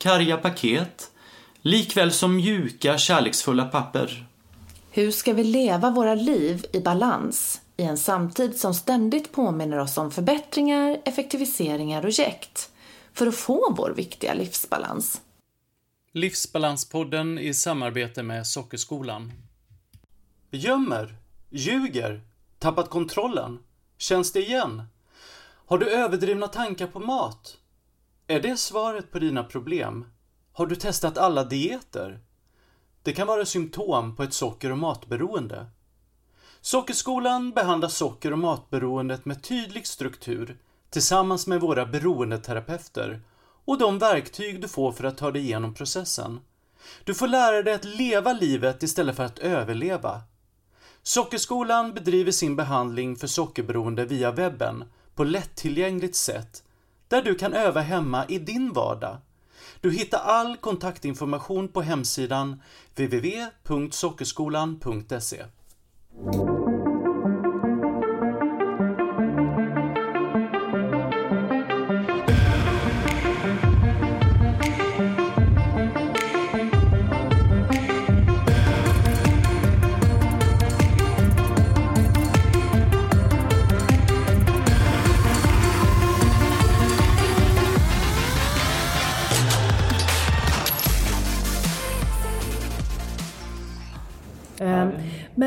karga paket, likväl som mjuka, kärleksfulla papper. Hur ska vi leva våra liv i balans i en samtid som ständigt påminner oss om förbättringar, effektiviseringar och jäkt för att få vår viktiga livsbalans? Livsbalanspodden i samarbete med Sockerskolan. Gömmer, ljuger, tappat kontrollen. Känns det igen? Har du överdrivna tankar på mat? Är det svaret på dina problem? Har du testat alla dieter? Det kan vara symptom på ett socker och matberoende. Sockerskolan behandlar socker och matberoendet med tydlig struktur tillsammans med våra beroendeterapeuter och de verktyg du får för att ta dig igenom processen. Du får lära dig att leva livet istället för att överleva. Sockerskolan bedriver sin behandling för sockerberoende via webben på lättillgängligt sätt där du kan öva hemma i din vardag. Du hittar all kontaktinformation på hemsidan www.sockerskolan.se.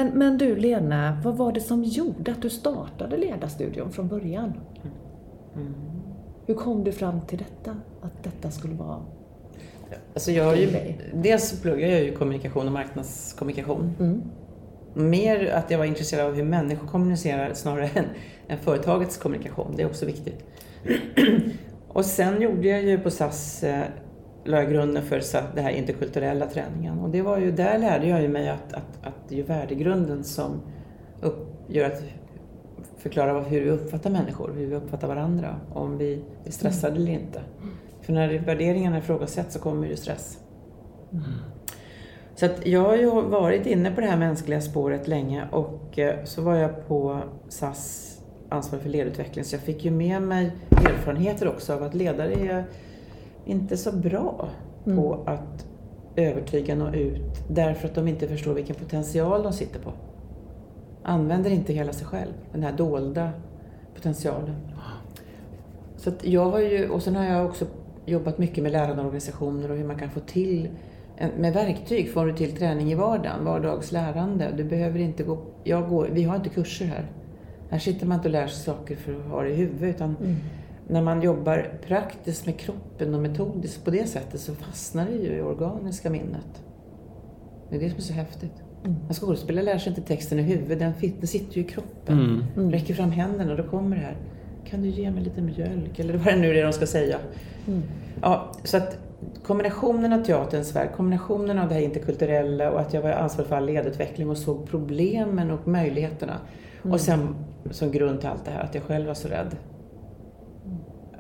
Men, men du Lena, vad var det som gjorde att du startade Ledarstudion från början? Hur kom du fram till detta? Att detta skulle vara... Alltså jag har ju, dels pluggar jag ju kommunikation och marknadskommunikation. Mm. Mer att jag var intresserad av hur människor kommunicerar snarare än, än företagets kommunikation. Det är också viktigt. och sen gjorde jag ju på SAS, eh, la jag grunden för så- det här interkulturella träningen. Och det var ju, där lärde jag ju mig att, att, att det är ju värdegrunden som upp, gör att förklara hur vi uppfattar människor, hur vi uppfattar varandra, om vi är stressade eller inte. För när värderingarna ifrågasätts så kommer ju stress. Så att jag har ju varit inne på det här mänskliga spåret länge och eh, så var jag på SAS ansvarig för ledutveckling så jag fick ju med mig erfarenheter också av att ledare är inte så bra på att övertyga nå ut därför att de inte förstår vilken potential de sitter på. Använder inte hela sig själv, den här dolda potentialen. Så jag har ju, och sen har jag också jobbat mycket med lärande organisationer och hur man kan få till, med verktyg får du till träning i vardagen, vardagslärande. Du behöver inte gå, jag går, vi har inte kurser här. Här sitter man inte och lär sig saker för att ha det i huvudet utan när man jobbar praktiskt med kroppen och metodiskt på det sättet så fastnar det ju i organiska minnet. Det är det som är så häftigt. En skådespelare lär sig inte texten i huvudet, den, sitter ju i kroppen. Räcker fram händerna och då kommer det här. Kan du ge mig lite mjölk? Eller vad det nu är de ska säga. Ja, så att kombinationen av teaterns värld, kombinationen av det här interkulturella och att jag var ansvarig för all ledutveckling och såg problemen och möjligheterna. Och sen som grund till allt det här, att jag själv var så rädd.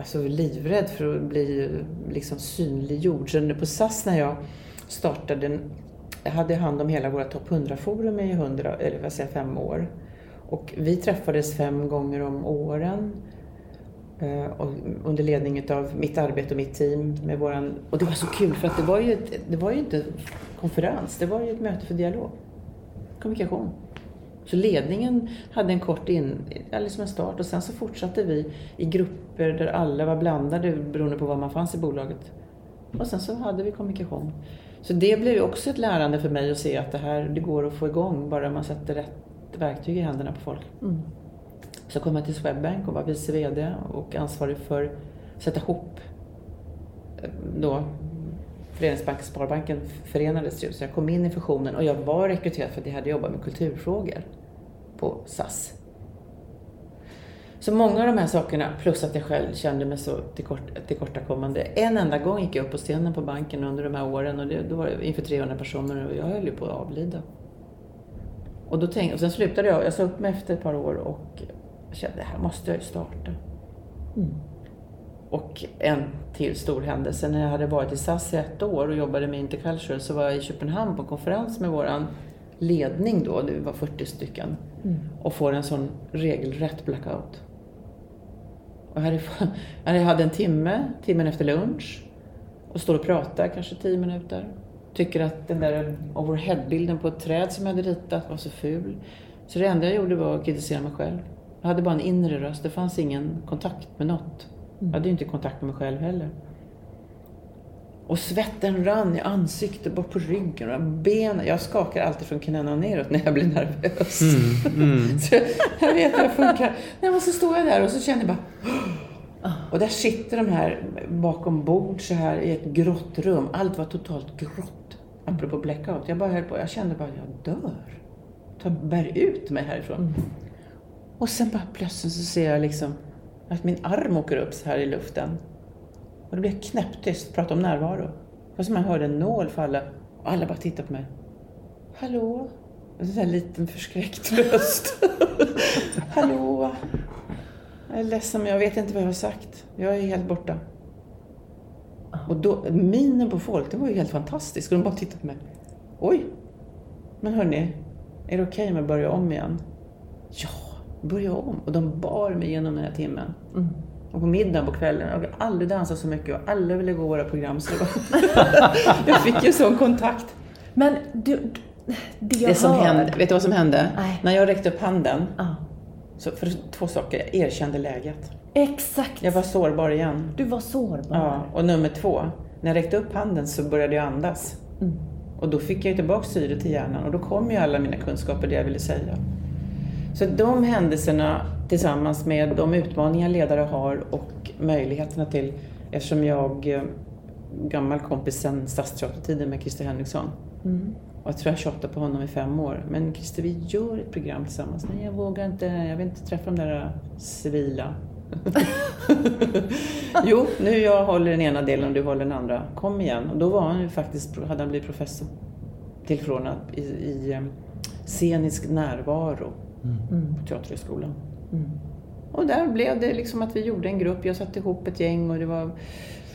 Alltså livrädd för att bli liksom synliggjord. Så på SAS när jag startade, jag hade hand om hela våra topp 100-forum i 100, eller vad säger, fem år. Och vi träffades fem gånger om åren. Eh, under ledning av mitt arbete och mitt team. Med våran, och det var så kul för att det var, ju ett, det var ju inte konferens, det var ju ett möte för dialog. Kommunikation. Så ledningen hade en kort in, liksom en start och sen så fortsatte vi i grupper där alla var blandade beroende på var man fanns i bolaget. Och sen så hade vi kommunikation. Så det blev ju också ett lärande för mig att se att det här det går att få igång bara man sätter rätt verktyg i händerna på folk. Så kom jag till Swedbank och var vice VD och ansvarig för att sätta ihop eh, då Föreningsbanken och Sparbanken förenades ju. Så jag kom in i fusionen och jag var rekryterad för att jag hade jobbat med kulturfrågor på SAS. Så många av de här sakerna, plus att jag själv kände mig så tillkort, tillkortakommande. En enda gång gick jag upp på scenen på banken under de här åren och det, då var det inför 300 personer och jag höll ju på att avlida. Och, då tänkte, och sen slutade jag, jag sa upp mig efter ett par år och kände det här måste jag ju starta. Mm. Och en till stor händelse, när jag hade varit i SAS i ett år och jobbade med Intercultural så var jag i Köpenhamn på en konferens med våran ledning då, det var 40 stycken, mm. och får en sån regelrätt blackout. Och jag hade en timme, timmen efter lunch, och står och pratar kanske 10 minuter. Tycker att den där overheadbilden på ett träd som jag hade ritat var så ful. Så det enda jag gjorde var att kritisera mig själv. Jag hade bara en inre röst, det fanns ingen kontakt med något. Jag hade ju inte kontakt med mig själv heller. Och svetten rann i ansiktet, bort på ryggen och benen. Jag skakar alltid från knäna neråt när jag blir nervös. Mm, mm. så jag vet hur det funkar. Nej, men så står jag där och så känner jag bara... Och där sitter de här bakom bord så här i ett grått rum. Allt var totalt grått. Apropå blackout. Jag bara höll på. Jag kände bara, jag dör. Ta, bär ut mig härifrån. Mm. Och sen bara plötsligt så ser jag liksom att min arm åker upp så här i luften. Och det blev knäpptyst, prata om närvaro. Det var som man hörde en nål falla och alla bara tittade på mig. Hallå? En sån här liten förskräckt röst. Hallå? Jag är ledsen men jag vet inte vad jag har sagt. Jag är helt borta. Och då, minen på folk, det var ju helt fantastisk. Och de bara tittade på mig. Oj! Men hörni, är det okej okay om jag börjar om igen? Ja, börja om. Och de bar mig genom den här timmen. Mm. Och på middagen på kvällen, jag har aldrig dansat så mycket och alla ville gå våra program. Så jag fick ju sån kontakt. Men du, det jag det som hör... hände, Vet du vad som hände? Nej. När jag räckte upp handen, ah. så för två saker, jag erkände läget. Exakt! Jag var sårbar igen. Du var sårbar. Ja, och nummer två, när jag räckte upp handen så började jag andas. Mm. Och då fick jag tillbaka syre till hjärnan och då kom ju alla mina kunskaper, det jag ville säga. Så de händelserna tillsammans med de utmaningar ledare har och möjligheterna till, eftersom jag är gammal kompis sen stadsteatertiden med Christer Henriksson. Mm. Och jag tror jag tjatade på honom i fem år. Men Christer, vi gör ett program tillsammans. Nej, jag vågar inte, jag vill inte träffa de där civila. jo, nu jag håller den ena delen och du håller den andra. Kom igen. Och då var han ju faktiskt, hade han blivit professor tillförordnad i, i scenisk närvaro mm. på Teaterhögskolan. Mm. Och där blev det liksom att vi gjorde en grupp. Jag satte ihop ett gäng och det var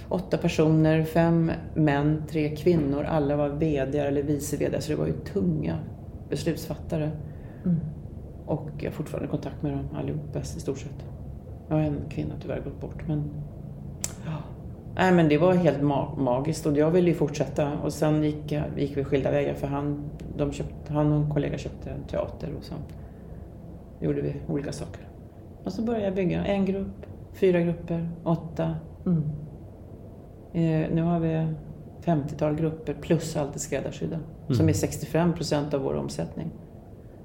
åtta personer, fem män, tre kvinnor. Alla var VD eller vice VD, så det var ju tunga beslutsfattare. Mm. Och jag har fortfarande kontakt med dem allihop, i stort sett. Jag har en kvinna tyvärr gått bort, men ja. Nej, men det var helt ma magiskt och jag ville ju fortsätta. Och sen gick, gick vi skilda vägar för han, de köpte, han och en kollega köpte en teater och så gjorde vi olika saker. Och så började jag bygga en grupp, fyra grupper, åtta. Mm. Eh, nu har vi 50-tal grupper plus allt det skräddarsydda. Mm. Som är 65 procent av vår omsättning.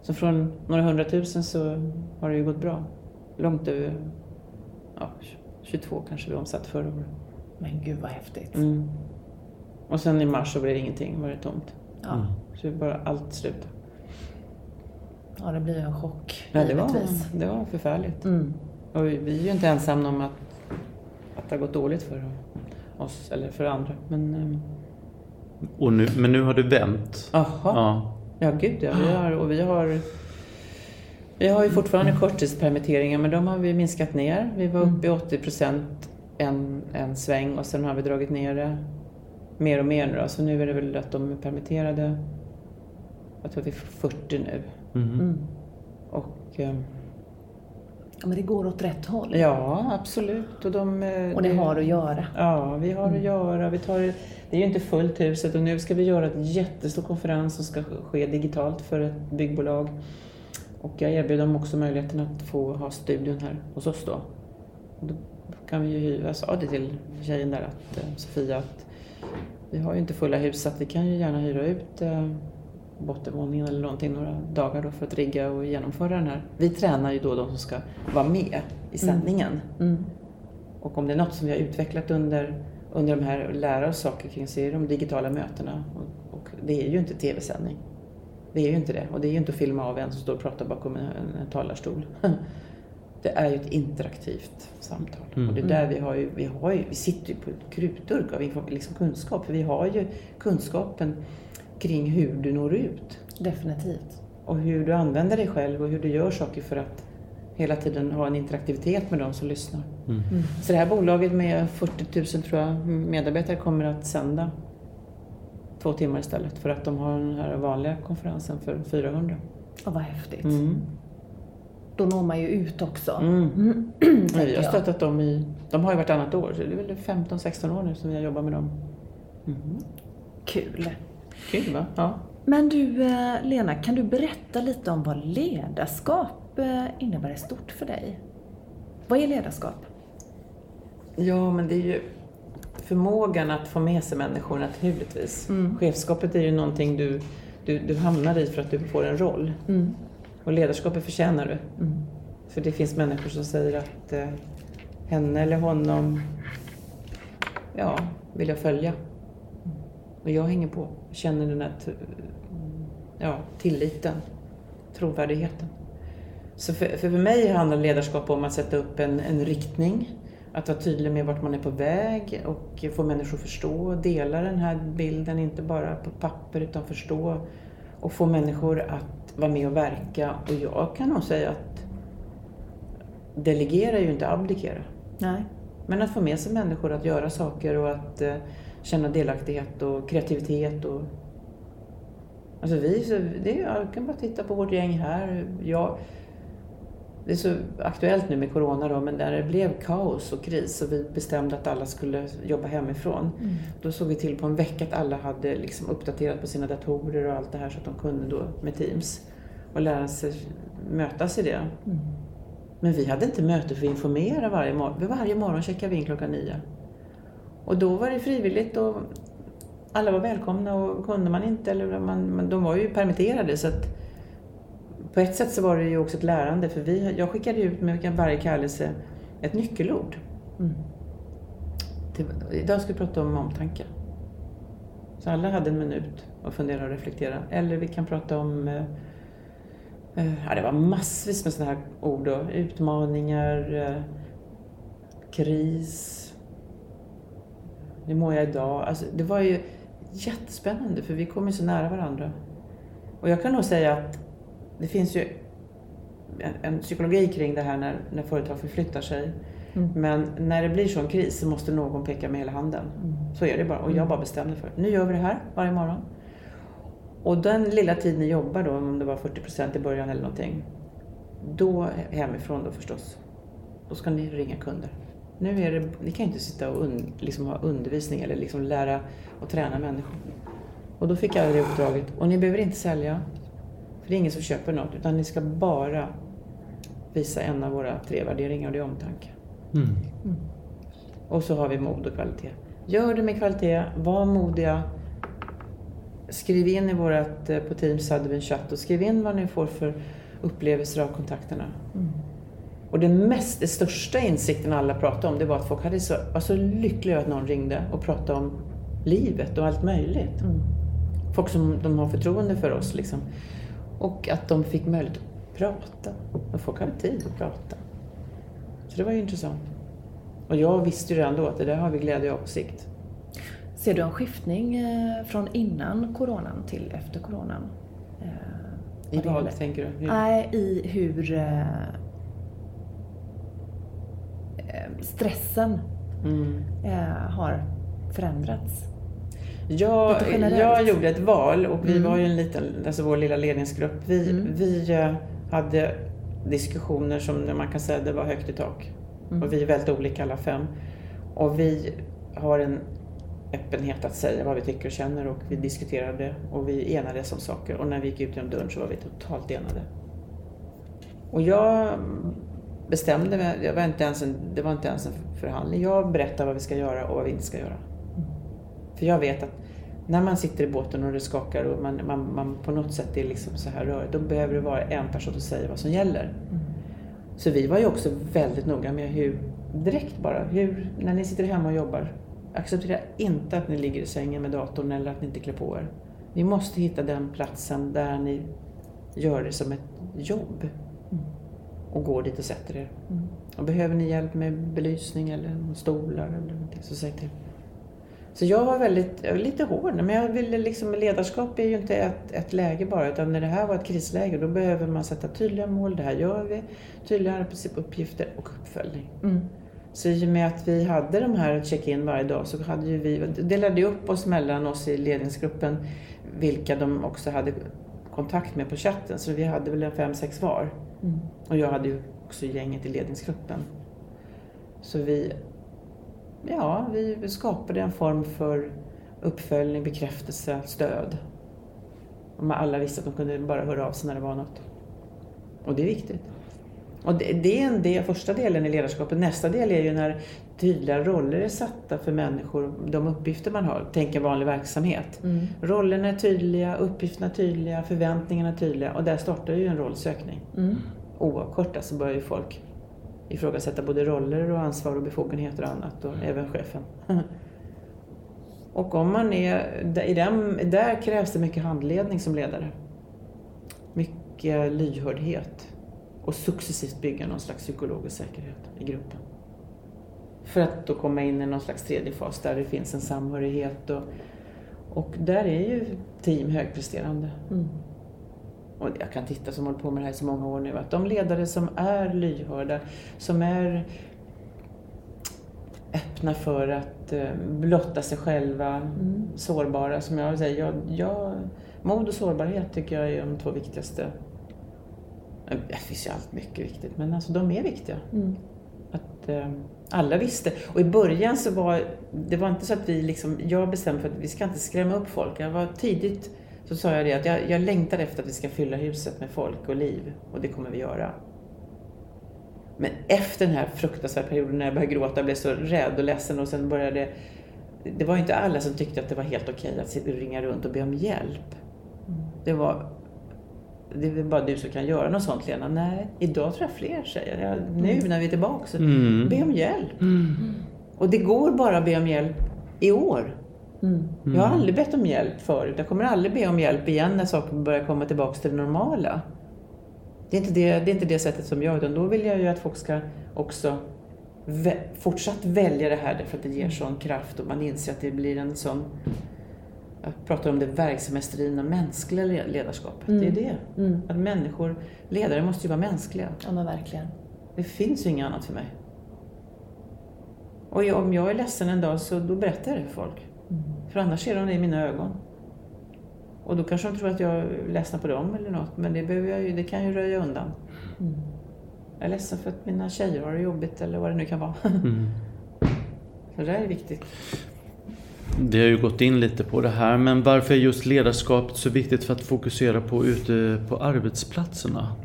Så från några hundratusen så har det ju gått bra. Långt över ja, 22 kanske vi omsatte förra året. Men gud vad häftigt. Mm. Och sen i mars så blev det ingenting, var det tomt. Ja. Så bara allt slutade. Ja, det blir en chock. Ja, det, var, det var förfärligt. Mm. Och vi är ju inte ensamma om att, att det har gått dåligt för oss eller för andra. Men, ehm, och nu, men nu har du vänt? Jaha. Ja. ja, gud ja. Vi har, och vi har vi har ju fortfarande korttidspermitteringar men de har vi minskat ner. Vi var uppe i 80 mm. procent en, en sväng och sen har vi dragit ner det mer och mer nu då. Så nu är det väl att de är permitterade. Jag tror att vi är 40 nu. Mm. Mm. Och, eh, ja, men det går åt rätt håll. Ja, absolut. Och, de, och det, det har att göra. Ja, vi har mm. att göra. Vi tar, det är ju inte fullt huset och nu ska vi göra en jättestor konferens som ska ske digitalt för ett byggbolag. Och jag erbjuder dem också möjligheten att få ha studion här hos oss då. Och då kan vi ju, jag sa det till tjejen där, att, eh, Sofia, att vi har ju inte fulla hus så att vi kan ju gärna hyra ut eh, bottenvåningen eller någonting några dagar då för att rigga och genomföra den här. Vi tränar ju då de som ska vara med i mm. sändningen. Mm. Mm. Och om det är något som vi har utvecklat under, under de här, lära oss saker kring, så är det de digitala mötena. Och, och det är ju inte tv-sändning. Det är ju inte det. Och det är ju inte att filma av en som står och pratar bakom en, en talarstol. Det är ju ett interaktivt samtal. Mm. Och det är där vi har ju, vi har ju, vi sitter ju på ett krutdurk av liksom kunskap. För vi har ju kunskapen kring hur du når ut. Definitivt. Och hur du använder dig själv och hur du gör saker för att hela tiden ha en interaktivitet med de som lyssnar. Mm. Så det här bolaget med 40 000 tror jag, medarbetare kommer att sända två timmar istället för att de har den här vanliga konferensen för 400. Ja, vad häftigt. Mm. Då når man ju ut också. Mm. Mm. Vi har jag. stöttat dem i, de har ju vartannat år, så det är väl 15-16 år nu som vi har jobbat med dem. Mm. Kul. Kul va? Ja. Men du eh, Lena, kan du berätta lite om vad ledarskap eh, innebär i stort för dig? Vad är ledarskap? ja, men det är ju förmågan att få med sig människor naturligtvis. Mm. Chefskapet är ju någonting du, du, du hamnar i för att du får en roll. Mm. Och ledarskapet förtjänar du. Mm. För det finns människor som säger att eh, henne eller honom ja, vill jag följa. Och jag hänger på. Känner den här t- ja, tilliten, trovärdigheten. Så för, för mig handlar ledarskap om att sätta upp en, en riktning. Att vara tydlig med vart man är på väg och få människor att förstå och dela den här bilden, inte bara på papper utan förstå. Och få människor att vara med och verka. Och jag kan nog säga att delegera är ju inte abdikera. Nej. Men att få med sig människor att göra saker och att eh, känna delaktighet och kreativitet. Och... Alltså vi, så, det, jag kan bara titta på vårt gäng här. Jag, det är så aktuellt nu med Corona då, men där det blev kaos och kris och vi bestämde att alla skulle jobba hemifrån. Mm. Då såg vi till på en vecka att alla hade liksom uppdaterat på sina datorer och allt det här så att de kunde då med Teams och lära sig mötas i det. Mm. Men vi hade inte möte för att informera varje morgon. Varje morgon checkade vi in klockan nio. Och då var det frivilligt och alla var välkomna och kunde man inte, eller man, de var ju permitterade så att på ett sätt så var det ju också ett lärande för vi, jag skickade ut med varje kallelse ett nyckelord. Mm. Idag ska vi prata om omtanke. Så alla hade en minut att fundera och reflektera. Eller vi kan prata om eh, eh, Ja, det var massvis med sådana här ord. Då. Utmaningar, eh, kris, hur mår jag idag? Alltså, det var ju jättespännande för vi kom ju så nära varandra. Och jag kan nog säga att det finns ju en, psykologi kring det här när, när företag förflyttar sig. Mm. Men när det blir sån kris så måste någon peka med hela handen. Mm. Så är det bara. Och jag bara bestämde för nu gör vi det här varje morgon. Och den lilla tid ni jobbar då, om det var 40 procent i början eller någonting. Då hemifrån då förstås. Då ska ni ringa kunder. Nu är det, ni kan ju inte sitta och un, liksom ha undervisning eller liksom lära och träna människor. Och då fick jag det uppdraget. Och ni behöver inte sälja. För det är ingen som köper något. Utan ni ska bara visa en av våra tre värderingar och det är omtanke. Mm. Och så har vi mod och kvalitet. Gör det med kvalitet, var modiga. Skriv in i vårat, eh, på Teams hade vi en chatt och skriv in vad ni får för upplevelser av kontakterna. Mm. Och den mest, den största insikten alla pratade om det var att folk hade så, var så lyckliga att någon ringde och pratade om livet och allt möjligt. Mm. Folk som de har förtroende för oss liksom. Och att de fick möjlighet att prata. Och folk hade tid att prata. Så det var ju intressant. Och jag visste ju redan då att det där har vi glädje av på sikt. Ser du en skiftning eh, från innan coronan till efter coronan? Eh, I vad det tänker du? Hur? Nej, i hur eh, stressen Mm. eh, har förändrats. Jag, jag gjorde ett val och vi Mm. var ju en liten, alltså vår lilla ledningsgrupp. Vi, Mm. vi eh, hade diskussioner som man kan säga det var högt i tak. Mm. Och vi är väldigt olika alla fem. Och vi har en öppenhet att säga vad vi tycker och känner och vi diskuterade och vi enades om saker. Och när vi gick ut genom dörren så var vi totalt enade. Och jag bestämde mig, jag var inte ens en, det var inte ens en förhandling. Jag berättar vad vi ska göra och vad vi inte ska göra. För jag vet att när man sitter i båten och det skakar och man, man, man på något sätt är liksom så här rörigt, då behöver det vara en person som säger vad som gäller. Mm. Så vi var ju också väldigt noga med hur, direkt bara, hur, när ni sitter hemma och jobbar, acceptera inte att ni ligger i sängen med datorn eller att ni inte klär på er. Ni måste hitta den platsen där ni gör det som ett jobb. Och går dit och sätter er. Mm. Och behöver ni hjälp med belysning eller stolar eller någonting så säg till. Så jag var väldigt, jag var lite hård, men jag ville liksom, ledarskap är ju inte ett, ett läge bara, utan när det här var ett krisläge då behöver man sätta tydliga mål, det här gör vi, tydliga arbetsuppgifter och uppföljning. Mm. Så i och med att vi hade de här check-in varje dag så hade ju vi, delade upp oss mellan oss i ledningsgruppen vilka de också hade kontakt med på chatten. Så vi hade väl en fem, sex var. Mm. Och jag hade ju också gänget i ledningsgruppen. Så vi, ja, vi skapade en form för uppföljning, bekräftelse, stöd. Och alla visste att de kunde bara höra av sig när det var något. Och det är viktigt. Och det, det är en del, första delen i ledarskapet. Nästa del är ju när tydliga roller är satta för människor, de uppgifter man har. Tänk en vanlig verksamhet. Mm. Rollerna är tydliga, uppgifterna är tydliga, förväntningarna är tydliga och där startar ju en rollsökning. Mm. Oavkortat så börjar ju folk ifrågasätta både roller och ansvar och befogenheter och annat och även chefen. och om man är, i den, där krävs det mycket handledning som ledare. Mycket lyhördhet och successivt bygga någon slags psykologisk säkerhet i gruppen. För att då komma in i någon slags tredje fas där det finns en samhörighet och, och där är ju team högpresterande. Mm. Och jag kan titta som hållit på med det här i så många år nu, att de ledare som är lyhörda, som är öppna för att eh, blotta sig själva, Mm. sårbara, som jag säger, jag, jag, mod och sårbarhet tycker jag är de två viktigaste. Eh, Det finns ju allt mycket viktigt, men alltså de är viktiga. Mm. Att eh, alla visste. Och i början så var det var inte så att vi liksom, jag bestämde för att vi ska inte skrämma upp folk. Jag var tidigt så sa jag det att jag, jag längtar efter att vi ska fylla huset med folk och liv och det kommer vi göra. Men efter den här fruktansvärda perioden när jag började gråta och blev så rädd och ledsen och sen började det var inte alla som tyckte att det var helt okej att sitta och ringa runt och be om hjälp. Det var det är bara du som kan göra något sånt Lena. Nej, idag tror jag fler säger. Ja, nu när vi är tillbaka så Mm. be om hjälp. Och det går bara att be om hjälp i år. Mm. Jag har aldrig bett om hjälp förut. Jag kommer aldrig be om hjälp igen när saker börjar komma tillbaka till det normala. Det är inte det, det, är inte det sättet som jag, utan då vill jag ju att folk ska också vä- fortsatt välja det här därför att det ger sån kraft och man inser att det blir en sån jag pratar om det verksamhetsdrivna mänskliga le- ledarskapet. Det är det. Mm. Att människor, ledare måste ju vara mänskliga. Ja men verkligen. Det finns ju inget annat för mig. Och jag, om jag är ledsen en dag så då berättar jag det för folk. För annars ser de det i mina ögon. Och då kanske de tror att jag ledsnar på dem eller något. Men det, behöver jag ju, det kan jag ju röja undan. Mm. Jag är ledsen för att mina tjejer har det jobbigt eller vad det nu kan vara. Mm. Så det där är viktigt. Vi har ju gått in lite på det här, men varför är just ledarskapet så viktigt för att fokusera på ute på arbetsplatserna?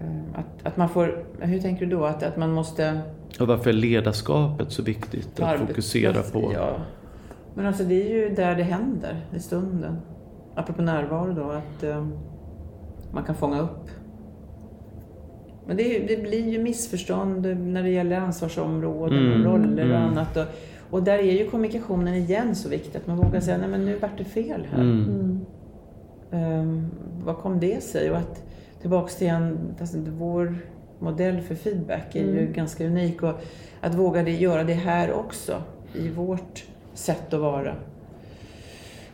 Eh, Att, att man får, hur tänker du då? Att, att man måste Och varför är ledarskapet så viktigt att fokusera på? Ja. Men alltså det är ju där det händer, i stunden. Apropå närvaro då, att eh, man kan fånga upp. Men det, det blir ju missförstånd när det gäller ansvarsområden Mm, och roller och mm. annat. Och, och där är ju kommunikationen igen så viktig, att man vågar säga nej men nu vart det fel här. Mm. Mm. Ehm, vad kom det sig? Och att tillbaks till en, alltså, vår modell för feedback är ju Mm. ganska unik. Och att våga det, göra det här också, i vårt sätt att vara.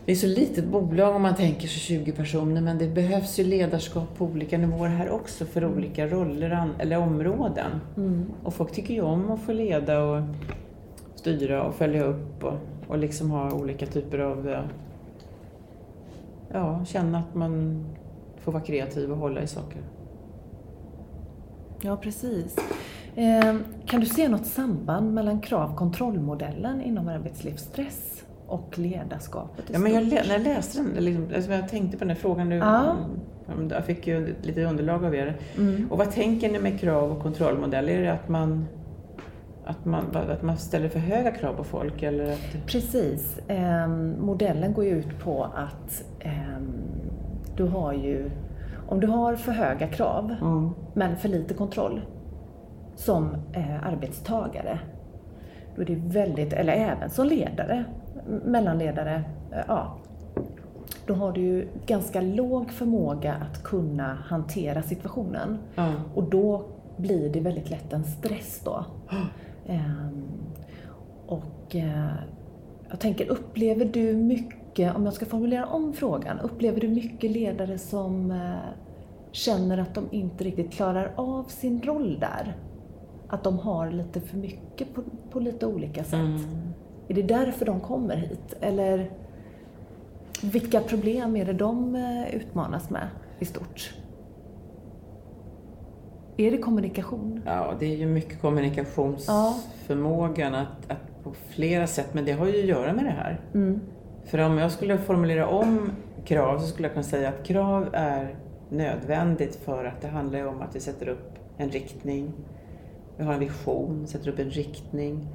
Det är så litet bolag om man tänker sig 20 personer, men det behövs ju ledarskap på olika nivåer här också för olika roller eller områden. Mm. Och folk tycker ju om att få leda och styra och följa upp och, och liksom ha olika typer av... eh, Ja, känna att man får vara kreativ och hålla i saker. Ja, precis. Eh, kan du se något samband mellan krav-kontrollmodellen inom arbetslivsstress och ledarskapet Ja, men jag, när jag läste den, liksom, alltså jag tänkte på den här frågan nu. Mm, Jag fick ju lite underlag av er. Mm. Och vad tänker ni med krav och kontrollmodell? Är det att man, att man, att man ställer för höga krav på folk? Eller att, Precis. Ehm, modellen går ju ut på att ehm, du har ju, om du har för höga krav mm. men för lite kontroll som eh, arbetstagare, då är det väldigt, eller även som ledare, mellanledare, eh, ja, då har du ju ganska låg förmåga att kunna hantera situationen. Ja. Och då blir det väldigt lätt en stress då. Ehm, och eh, jag tänker, upplever du mycket, om jag ska formulera om frågan, upplever du mycket ledare som eh, känner att de inte riktigt klarar av sin roll där? Att de har lite för mycket på, på lite olika sätt? Mm. Är det därför de kommer hit? Eller vilka problem är det de eh, utmanas med i stort? Är det kommunikation? Ja, det är ju mycket kommunikationsförmågan att, att på flera sätt, men det har ju att göra med det här. Mm. För om jag skulle formulera om krav så skulle jag kunna säga att krav är nödvändigt för att det handlar ju om att vi sätter upp en riktning. Vi har en vision, sätter upp en riktning.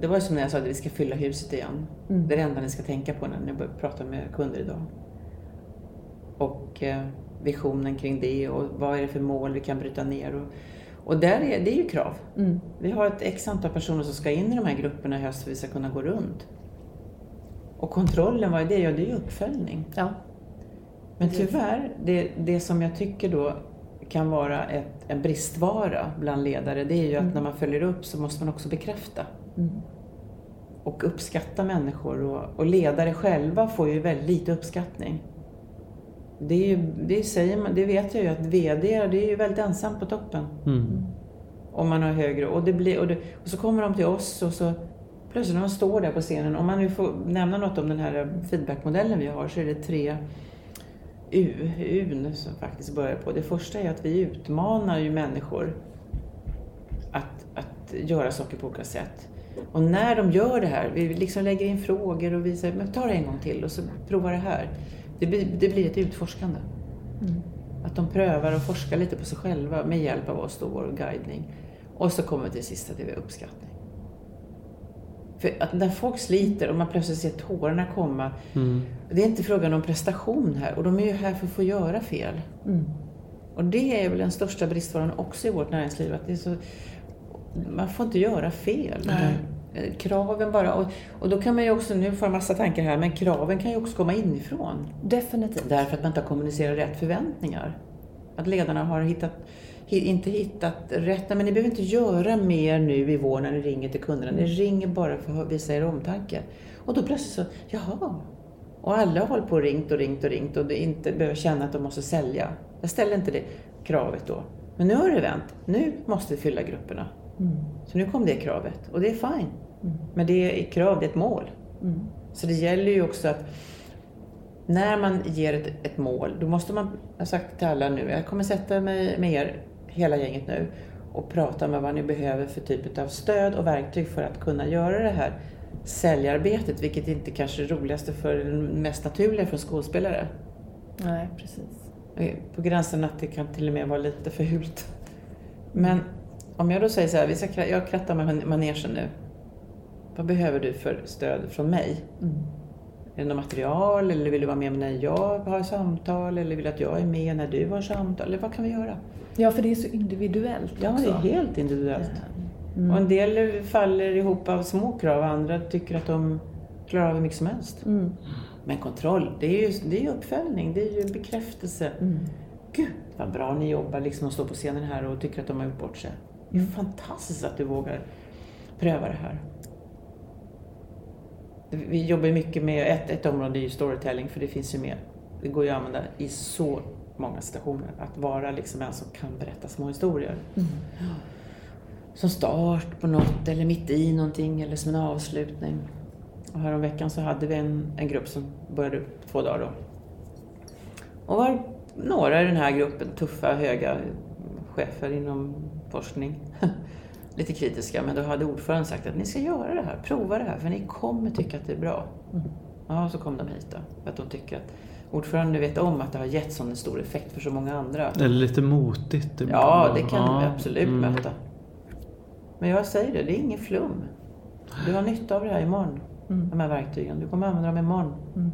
Det var ju som när jag sa att vi ska fylla huset igen. Mm. Det är det enda ni ska tänka på när ni börjar prata med kunder idag. Och eh, visionen kring det och vad är det för mål vi kan bryta ner. Och, och där är, det är ju krav. Mm. Vi har ett x antal personer som ska in i de här grupperna i höst för att vi ska kunna gå runt. Och kontrollen, vad är det? Ja, det är ju uppföljning. Ja. Men tyvärr, det, det som jag tycker då kan vara ett, en bristvara bland ledare, det är ju att när man följer upp så måste man också bekräfta Mm. och uppskatta människor. Och, och ledare själva får ju väldigt lite uppskattning. Det, är ju, det, säger man, det vet jag ju att VD det är ju väldigt ensamt på toppen. Mm. Om man har högre. Och, det blir, och, det, och så kommer de till oss och så plötsligt när man står där på scenen, om man nu får nämna något om den här feedbackmodellen vi har, så är det tre U, Un som faktiskt börjar på. Det första är att vi utmanar ju människor att, att göra saker på olika sätt. Och när de gör det här, vi liksom lägger in frågor och vi säger, men ta det en gång till och så prova det här. Det blir, det blir ett utforskande. Mm. Att de prövar och forskar lite på sig själva med hjälp av oss då, vår guidning. Och så kommer till sista, det är uppskattning. För att när folk sliter och man plötsligt ser tårarna komma, Mm. det är inte frågan om prestation här och de är ju här för att få göra fel. Mm. Och det är väl den största bristvaran också i vårt näringsliv, att det är så, man får inte göra fel. Nej. Eh, Kraven bara, och, och då kan man ju också, nu får jag massa tankar här, men kraven kan ju också komma inifrån. Definitivt. Därför att man inte har kommunicerat rätt förväntningar. Att ledarna har hittat, hi- inte hittat rätt. Men ni behöver inte göra mer nu i vår när ni ringer till kunderna. Ni ringer bara för att visa er omtanke. Och då plötsligt så, jaha. Och alla har hållit på och ringt och ringt och ringt och inte behöver känna att de måste sälja. Jag ställer inte det kravet då. Men nu har det vänt. Nu måste vi fylla grupperna. Mm. Så nu kom det kravet. Och det är fine. Mm. Men det är krav, det är ett mål. Mm. Så det gäller ju också att när man ger ett, ett mål, då måste man, jag har sagt till alla nu, jag kommer sätta mig med er, hela gänget nu, och prata med vad ni behöver för typ av stöd och verktyg för att kunna göra det här säljarbetet, vilket inte kanske är det roligaste för den mest naturliga för en skådespelare. Nej, precis. På gränsen att det kan till och med vara lite fult. Men om jag då säger så här, vi ska, kra- jag krattar manegen nu. Vad behöver du för stöd från mig? Mm. Är det något material eller vill du vara med när jag har samtal eller vill du att jag är med när du har samtal? Eller vad kan vi göra? Ja, för det är så individuellt Ja, också. det är helt individuellt. Mm. Och en del faller ihop av små krav, andra tycker att de klarar av hur mycket som helst. Mm. Men kontroll, det är ju det är uppföljning, det är ju bekräftelse. Mm. Gud vad bra ni jobbar liksom och står på scenen här och tycker att de har gjort bort sig. Det är fantastiskt att du vågar pröva det här. Vi jobbar mycket med, ett, ett område är ju storytelling för det finns ju med. Det går ju att använda i så många situationer. Att vara liksom en som kan berätta små historier. Mm. Som start på något eller mitt i någonting eller som en avslutning. Och häromveckan så hade vi en, en grupp som började två dagar då. Och var några i den här gruppen tuffa, höga chefer inom forskning. Lite kritiska, men då hade ordföranden sagt att ni ska göra det här, prova det här, för ni kommer tycka att det är bra. Mm. Ja, så kom de hit då. För att de tycker att ordföranden vet om att det har gett sån stor effekt för så många andra. Eller lite motigt. Ja, det kan Ja, du absolut mm. möta. Men jag säger det, det är ingen flum. Du har nytta av det här imorgon, Mm. de här verktygen. Du kommer använda dem imorgon. Mm.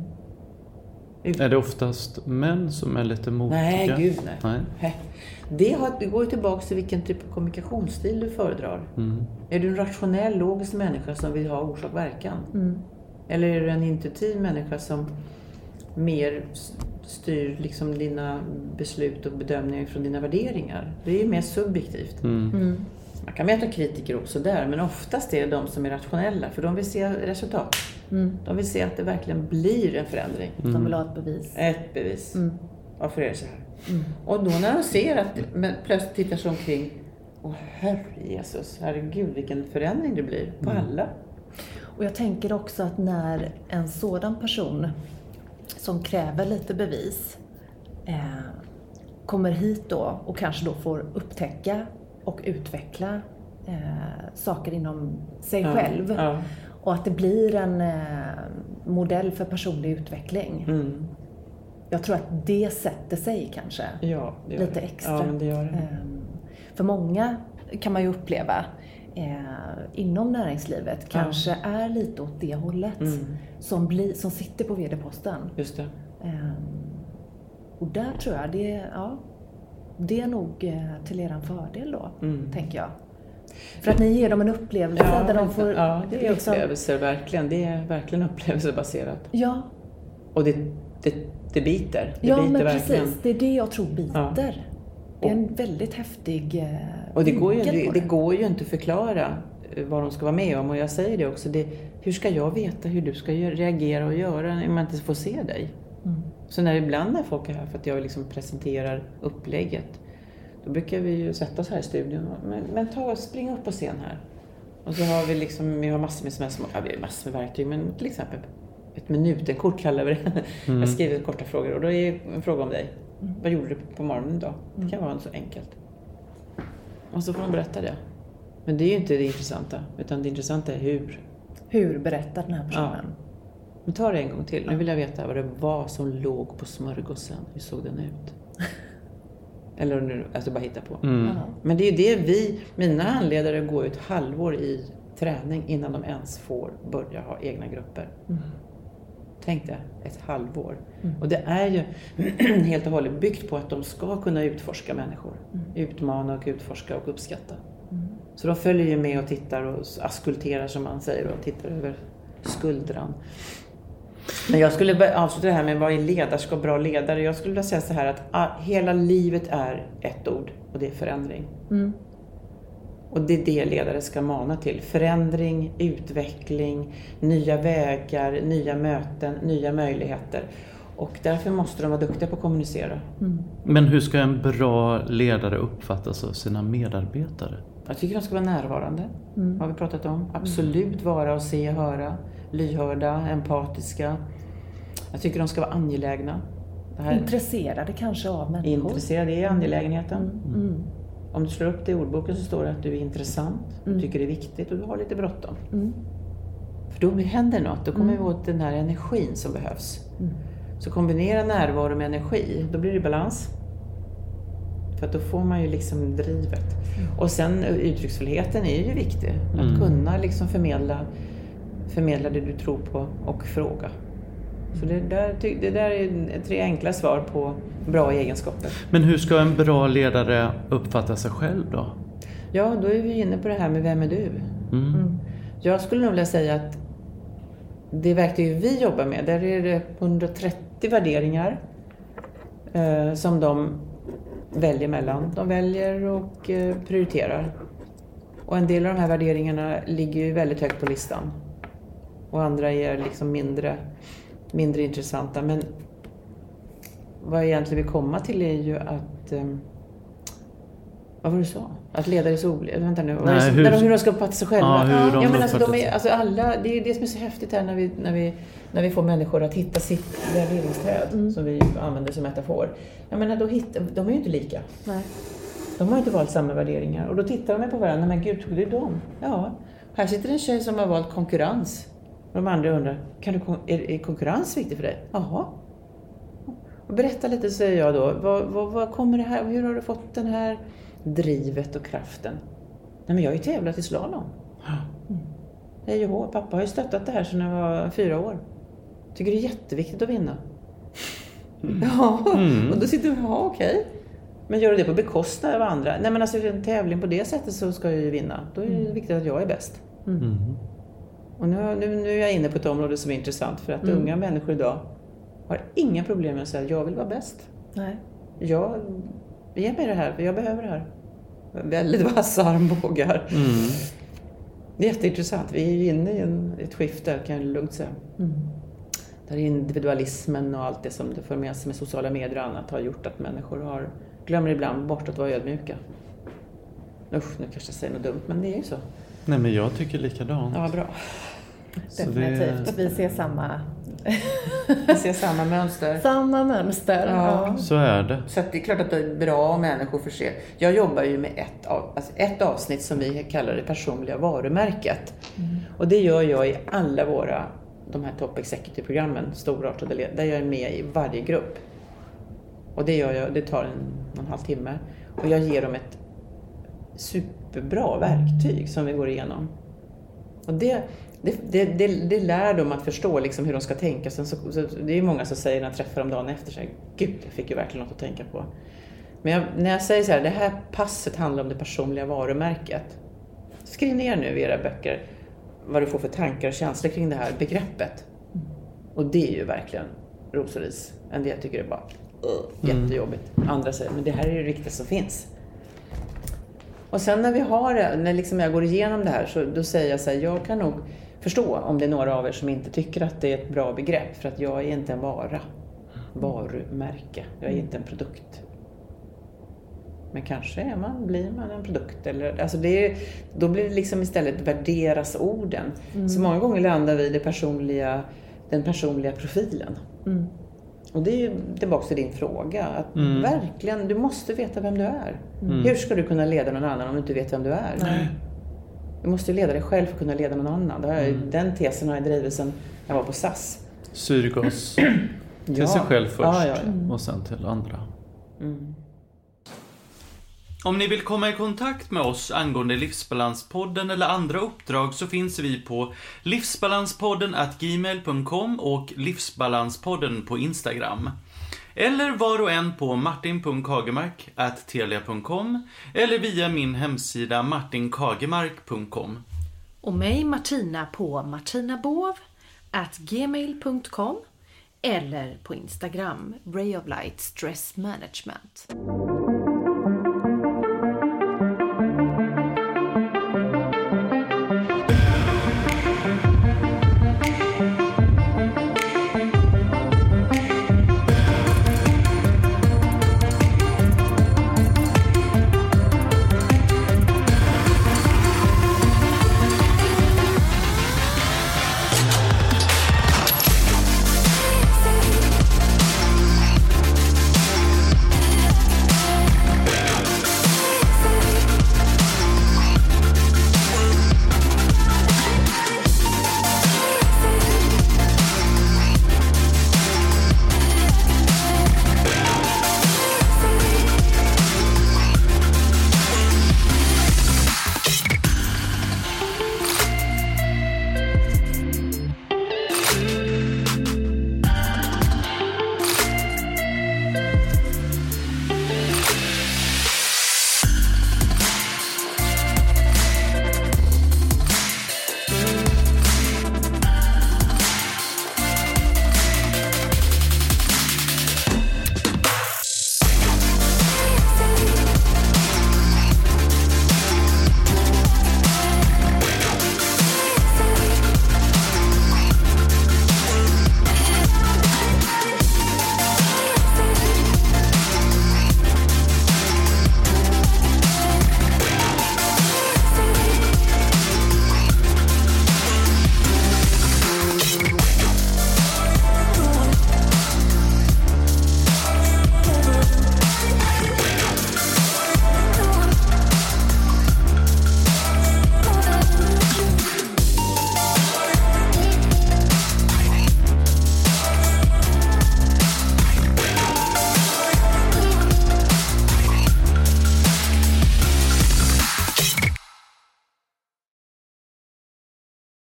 Är det oftast män som är lite motiga? Nej, gud nej. Nej. Det, har, det går ju tillbaka till vilken typ av kommunikationsstil du föredrar. Mm. Är du en rationell, logisk människa som vill ha orsak-verkan? Mm. Eller är du en intuitiv människa som mer styr liksom dina beslut och bedömningar från dina värderingar. Det är ju mer subjektivt. Mm. Man kan möta kritiker också där, men oftast är det de som är rationella, för de vill se resultat. Mm. De vill se att det verkligen blir en förändring. De vill ha ett bevis. Ett bevis. Mm. Varför är det så här? Och då när de ser att, men plötsligt tittar sig omkring. Åh herre Jesus, herregud vilken förändring det blir på alla. Och jag tänker också att när en sådan person som kräver lite bevis eh, kommer hit då och kanske då får upptäcka och utveckla eh, saker inom sig Ja, själv. Och att det blir en eh, modell för personlig utveckling. Mm. Jag tror att det sätter sig kanske. Ja, Lite det. extra. Ja, det gör det. Ehm, För många kan man ju uppleva eh, inom näringslivet kanske är lite åt det hållet. Mm. Som, blir, som sitter på VD-posten. Just det. Ehm, och där tror jag det, ja, det är nog eh, till er fördel då, Mm. tänker jag. För att ni ger dem en upplevelse där de får... ja, det är liksom- upplevelser verkligen. Det är verkligen upplevelsebaserat. Ja, Och det, det, det biter. Det ja biter men verkligen. precis. Det är det jag tror biter. Det är en väldigt häftig eh, Och det går, ju, det, det går ju inte att förklara eh, vad de ska vara med om. Och jag säger det också. Det, hur ska jag veta hur du ska reagera och göra när man inte får se dig? Mm. Så när ibland när folk är här för att jag liksom presenterar upplägget. Då brukar vi ju sätta oss här i studion. och, Men, men ta, spring upp på scen här. Och så har vi liksom, vi har massor med, här små, ja, vi har massor med verktyg. Men till exempel ett minutenkort kallar vi det. Jag skriver korta frågor och då är en fråga om dig. Vad gjorde du på morgonen idag? Det kan vara så enkelt. Och så får de berätta det. Men det är ju inte det intressanta, utan det intressanta är hur. Hur berättar den här personen? Men ta det en gång till. Nu vill jag veta vad det var som låg på smörgåsen. Hur såg den ut? Eller om du alltså bara hitta på. Mm. Ja. Men det är ju det vi, mina handledare går ju ett halvår i träning innan de ens får börja ha egna grupper. Tänk dig, ett halvår. Och det är ju helt och hållet byggt på att de ska kunna utforska människor. Utmana och utforska och uppskatta. Så de följer ju med och tittar och askulterar som man säger och tittar över skuldran. Men jag skulle avsluta det här med vad är ledarskap, bra ledare? Jag skulle vilja säga så här att ah, hela livet är ett ord och det är förändring. Mm. Och det är det ledare ska mana till. Förändring, utveckling, nya vägar, nya möten, nya möjligheter. Och därför måste de vara duktiga på att kommunicera. Men hur ska en bra ledare uppfattas av sina medarbetare? Jag tycker de ska vara närvarande, har vi pratat om. Absolut vara och se, höra, lyhörda, empatiska. Jag tycker de ska vara angelägna. Det här, Intresserade kanske av människor. intresserade i angelägenheten. Mm. Om du slår upp det i ordboken så står det att du är intressant, du tycker det är viktigt och du har lite bråttom. Mm. För då händer något, då kommer vi åt den här energin som behövs. Så kombinera närvaro med energi, då blir det balans. För att då får man ju liksom drivet. Och sen eh, uttrycksfullheten är ju viktig. Att kunna liksom förmedla, förmedla det du tror på och fråga. Så det där, det där är tre enkla svar på bra egenskaper. Men hur ska en bra ledare uppfatta sig själv då? Ja, då är vi inne på det här med vem är du? Mm. Jag skulle nog vilja säga att det verktyg vi jobbar med, där är det 130 värderingar eh, som de väljer mellan. De väljer och eh, prioriterar. Och en del av de här värderingarna ligger ju väldigt högt på listan. Och andra är liksom mindre, mindre intressanta. Men vad jag egentligen vill komma till är ju att eh, vad var det du sa? Att ledare är så olika? Vänta nu. Nej, hur- när de, hur de ska uppfatta sig själva? Ja, hur de ja, men alltså, de är, alltså alla, det är det som är så häftigt här när vi, när vi, när vi får människor att hitta sitt värderingsträd, som vi använder som metafor. Jag menar, då hittar, de är ju inte lika. Nej. De har ju inte valt samma värderingar. Och då tittar de på varandra. Men gud, tog du dem? Ja. Här sitter en tjej som har valt konkurrens. Och de andra undrar, kan du, är, är konkurrens viktigt för dig? Jaha. Och berätta lite, säger jag då. Vad, vad, vad kommer det här, hur har du fått den här drivet och kraften? Nej, men jag har ju tävlat i slalom. Hej och hå, pappa har ju stöttat det här sedan jag var fyra år. Tycker det är jätteviktigt att vinna. Ja, och då sitter du, ja okej. Men gör du det på bekostnad av andra? Nej men alltså en tävling på det sättet så ska jag ju vinna. Då är det viktigt att jag är bäst. Mm. Och nu, nu, nu är jag inne på ett område som är intressant för att unga människor idag har inga problem med att säga att jag vill vara bäst. Nej. Jag, ge mig det här, för jag behöver det här. Väldigt vassa armbågar. Mm. Det är jätteintressant. Vi är ju inne i en, ett skifte, kan jag lugnt säga. Mm. Där individualismen och allt det som det för med sig med sociala medier och annat har gjort att människor har, glömmer ibland bort att vara ödmjuka. Usch, nu kanske jag säger något dumt, men det är ju så. Nej men jag tycker likadant. Ja, bra. Så det- Definitivt. Vi ser samma, Vi ser samma mönster. samma mönster. Ja. Ja. Så är det. Så det är klart att det är bra om människor förser. Jag jobbar ju med ett, av, alltså ett avsnitt som vi kallar det personliga varumärket. Och det gör jag i alla våra, de här Top Executive-programmen, storartade led, där jag är med i varje grupp. Och det gör jag, det tar en, en halv timme. Och jag ger dem ett superbra verktyg som vi går igenom. Och det, det, det, det, det lär dem att förstå liksom hur de ska tänka. Sen så, så, det är många som säger när jag träffar dem dagen efter, så här, Gud, jag fick ju verkligen något att tänka på. Men jag, när jag säger så här, det här passet handlar om det personliga varumärket. Skriv ner nu i era böcker vad du får för tankar och känslor kring det här begreppet. Och det är ju verkligen ros och ris. En del tycker det är bara uh, jättejobbigt. Andra säger, men det här är det riktiga som finns. Och sen när vi har när liksom jag går igenom det här, så då säger jag så här, jag kan nog förstå om det är några av er som inte tycker att det är ett bra begrepp, för att jag är inte en vara. Varumärke. Jag är inte en produkt. Men kanske är man, blir man en produkt. Eller, alltså det är, då blir det liksom istället värderas orden. Så många gånger landar vi i det personliga, den personliga profilen. Mm. Och det är ju tillbaka till din fråga. Att Mm. Verkligen, du måste veta vem du är. Mm. Hur ska du kunna leda någon annan om du inte vet vem du är? Nej. Du måste ju leda dig själv för att kunna leda någon annan. Mm. Den tesen har jag drivit sedan jag var på SAS. Syrgas till Ja. sig själv först ja, ja. och sen till andra. Mm. Om ni vill komma i kontakt med oss angående Livsbalanspodden eller andra uppdrag så finns vi på livsbalanspodden gmail.com och Livsbalanspodden på Instagram. Eller var och en på martin.kagemark telia.com eller via min hemsida martinkagemark.com. Och mig Martina på martinabov gmail.com eller på Instagram Ray of Light Stress Management.